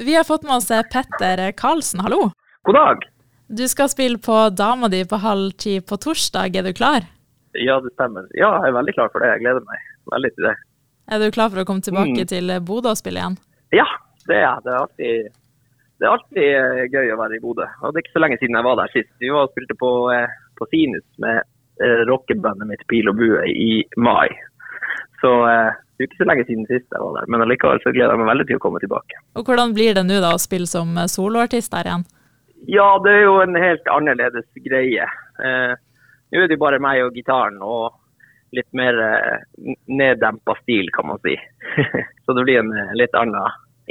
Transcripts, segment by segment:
Vi har fått med oss Petter Karlsen, hallo. God dag. Du skal spille på Dama di på halv ti på torsdag, er du klar? Ja, det stemmer. Ja, jeg er veldig klar for det. Jeg gleder meg veldig til det. Er du klar for å komme tilbake Mm. til Bodø og spille igjen? Ja, det er jeg. Det er alltid, det er alltid eh, gøy å være i Bodø. Og det er ikke så lenge siden jeg var der sist. Vi var og spilte på, eh, på Sinus med eh, rockebandet mitt Pil og bue i mai. Så eh, det er ikke så lenge siden sist jeg var der. Men allikevel så gleder jeg meg veldig til å komme tilbake. Og hvordan blir det nå da å spille som soloartist der igjen? Ja, det er jo en helt annerledes greie. Eh, Nå er det jo bare meg og gitaren og litt mer eh, neddempa stil, kan man si. så det blir en eh, litt annen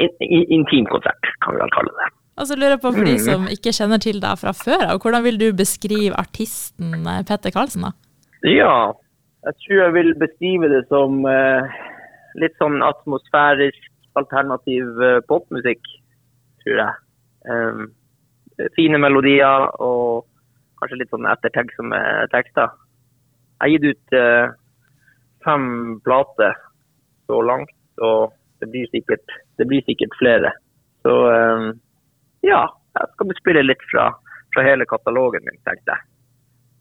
in, in, intim konsert, kan vi vel kalle det. Og så lurer jeg på for de Mm. som ikke kjenner til deg fra før og hvordan vil du beskrive artisten eh, Petter Karlsen da? Ja, jeg tror jeg vil beskrive det som eh, litt sånn atmosfærisk, alternativ eh, popmusikk, tror jeg. Um, fine melodier og kanskje litt sånn ettertenksomme tekster. Jeg har gitt ut eh, fem plater så langt, og det blir sikkert, det blir sikkert flere. Så um, ja, jeg skal spille litt fra, fra hele katalogen min, tenkte jeg.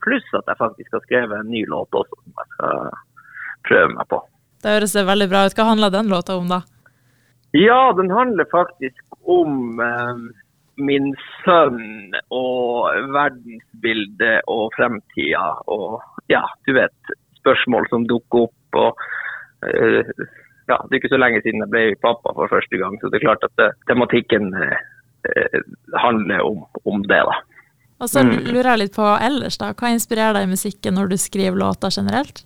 Pluss at jeg faktisk har skrevet en ny låt også, som jeg skal prøve meg på. Det høres veldig bra ut. Hva handler den låta om da? Ja, den handler faktisk om eh, min sønn og verdensbildet og fremtida og ja, du vet, spørsmål som dukker opp. og eh, ja, Det er ikke så lenge siden jeg ble pappa for første gang, så det er klart at det, tematikken eh, eh, handler om, om det. da. Og så Mm. lurer jeg litt på ellers da, hva inspirerer deg i musikken når du skriver låter generelt?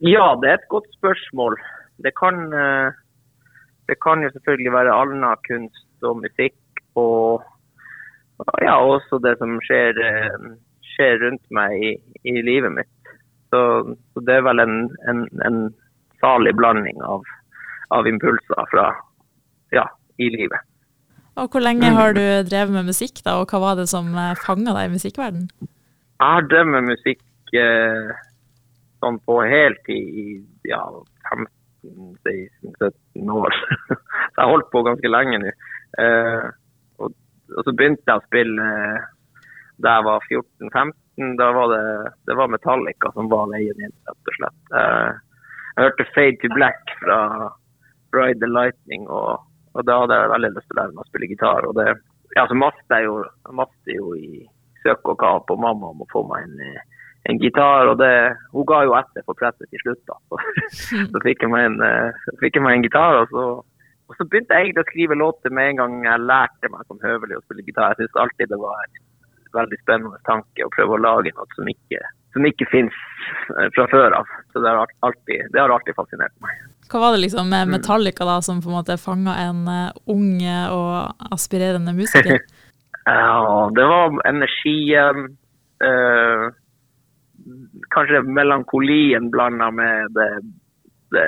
Ja, det er et godt spørsmål. Det kan, eh, det kan jo selvfølgelig være annen kunst og musikk og ja, også det som skjer, eh, skjer rundt meg i, i livet mitt. Så, så det er vel en, en, en salig blanding av, av impulser fra ja, i livet. Og hvor lenge Mm. har du drevet med musikk da, og hva var det som fanga fanget deg i musikkverden? Jeg har drevet med musikk eh, sånn på heltid i ja, 15-16-17 år. så jeg har holdt på ganske lenge nå. Eh, og, og så begynte jeg å spille eh, da jeg var 14-15. Da var det, det var Metallica som var veien inn, rett og slett. Eh, jeg hørte Fade to Black fra Ride the Lightning, og, og da hadde jeg veldig lyst til å lære meg å spille gitar. Og det, ja, så maste jeg jo, maste jo i søk og kav på mamma om å få meg en, eh, en gitar, og det, hun ga jo etter for presset til slutt. da. Så, så fikk, jeg meg en, eh, fikk jeg meg en gitar, og så, og så begynte jeg egentlig å skrive låter med en gang jeg lærte meg som høvelig å spille gitar. Jeg syns alltid det var en veldig spennende tanke å prøve å lage noe som ikke, som ikke finnes fra før av. Så det har alltid, alltid fascinert meg. Hva var det liksom Mm. med Metallica da, som på en måte fanga en eh, ung og aspirerende musiker? Ja, det var energien. eh, kanskje melankolien blanda med det, det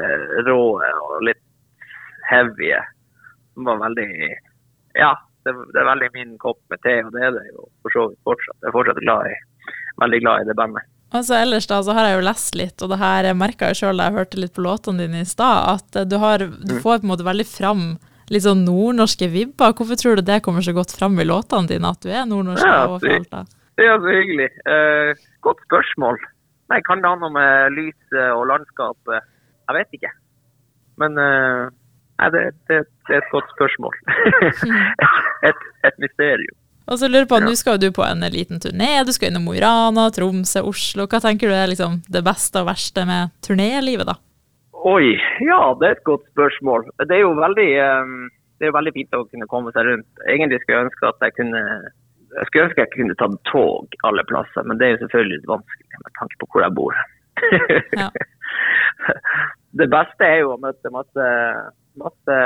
rå og litt heavy. Som var veldig Ja, det, det er veldig min kopp med te, og det er det jo for så vidt fortsatt. Jeg er fortsatt glad i, veldig glad i det bandet. Og så ellers da, så har jeg jo lest litt, og det her merka jeg sjøl da jeg hørte litt på låtene dine i stad, at eh, du, har, du får på en måte veldig fram litt sånn nordnorske vibber. Hvorfor tror du det kommer så godt fram i låtene dine, at du er nordnorsk Ja, og? Det er så hyggelig. Eh, godt spørsmål. Nei, kan det ha noe med lyset og landskapet? Jeg vet ikke. Men eh, det, det, det er et godt spørsmål. et, et mysterium. Og så lurer på, Ja. nå skal du på en liten turné, du skal innom Mo i Rana, Tromsø, Oslo. Hva tenker du er liksom det beste og verste med turnélivet, da? Oi, ja, det er et godt spørsmål. Det er jo veldig, eh, det er veldig fint å kunne komme seg rundt. Egentlig skulle jeg ønske at jeg kunne jeg skulle ønske jeg kunne tatt tog alle plasser, men det er jo selvfølgelig litt vanskelig med tanke på hvor jeg bor. Ja. Det beste er jo å møte masse, masse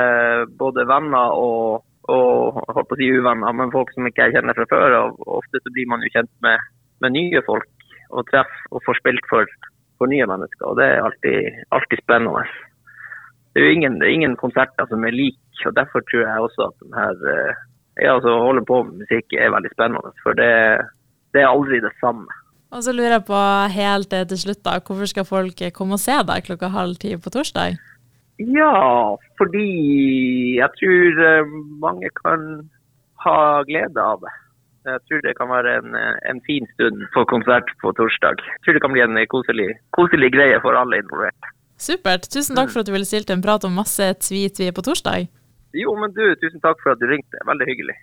både venner og, og holdt på å si uvenner, men folk som ikke jeg kjenner fra før. Og ofte så blir man jo kjent med, med nye folk og treffer og får spilt for, for nye mennesker. Og det er alltid, alltid spennende. Det er jo ingen, er ingen konserter som er like, og derfor tror jeg også at den her eh, ja, altså, å holde på med musikk er veldig spennende. For det, det er aldri det samme. Og så lurer jeg på helt til slutt, da, hvorfor skal folk komme og se deg klokka halv ti på torsdag? Ja, fordi jeg tror eh, mange kan ha glede av det. Jeg tror det kan være en, eh, en fin stund på konsert på torsdag. Jeg tror det kan bli en koselig, koselig greie for alle involvert. Supert. Tusen takk for at du ville stilt en prat om masse tvi-tvi på torsdag. Jo, men du, tusen takk for at du ringte. Veldig hyggelig.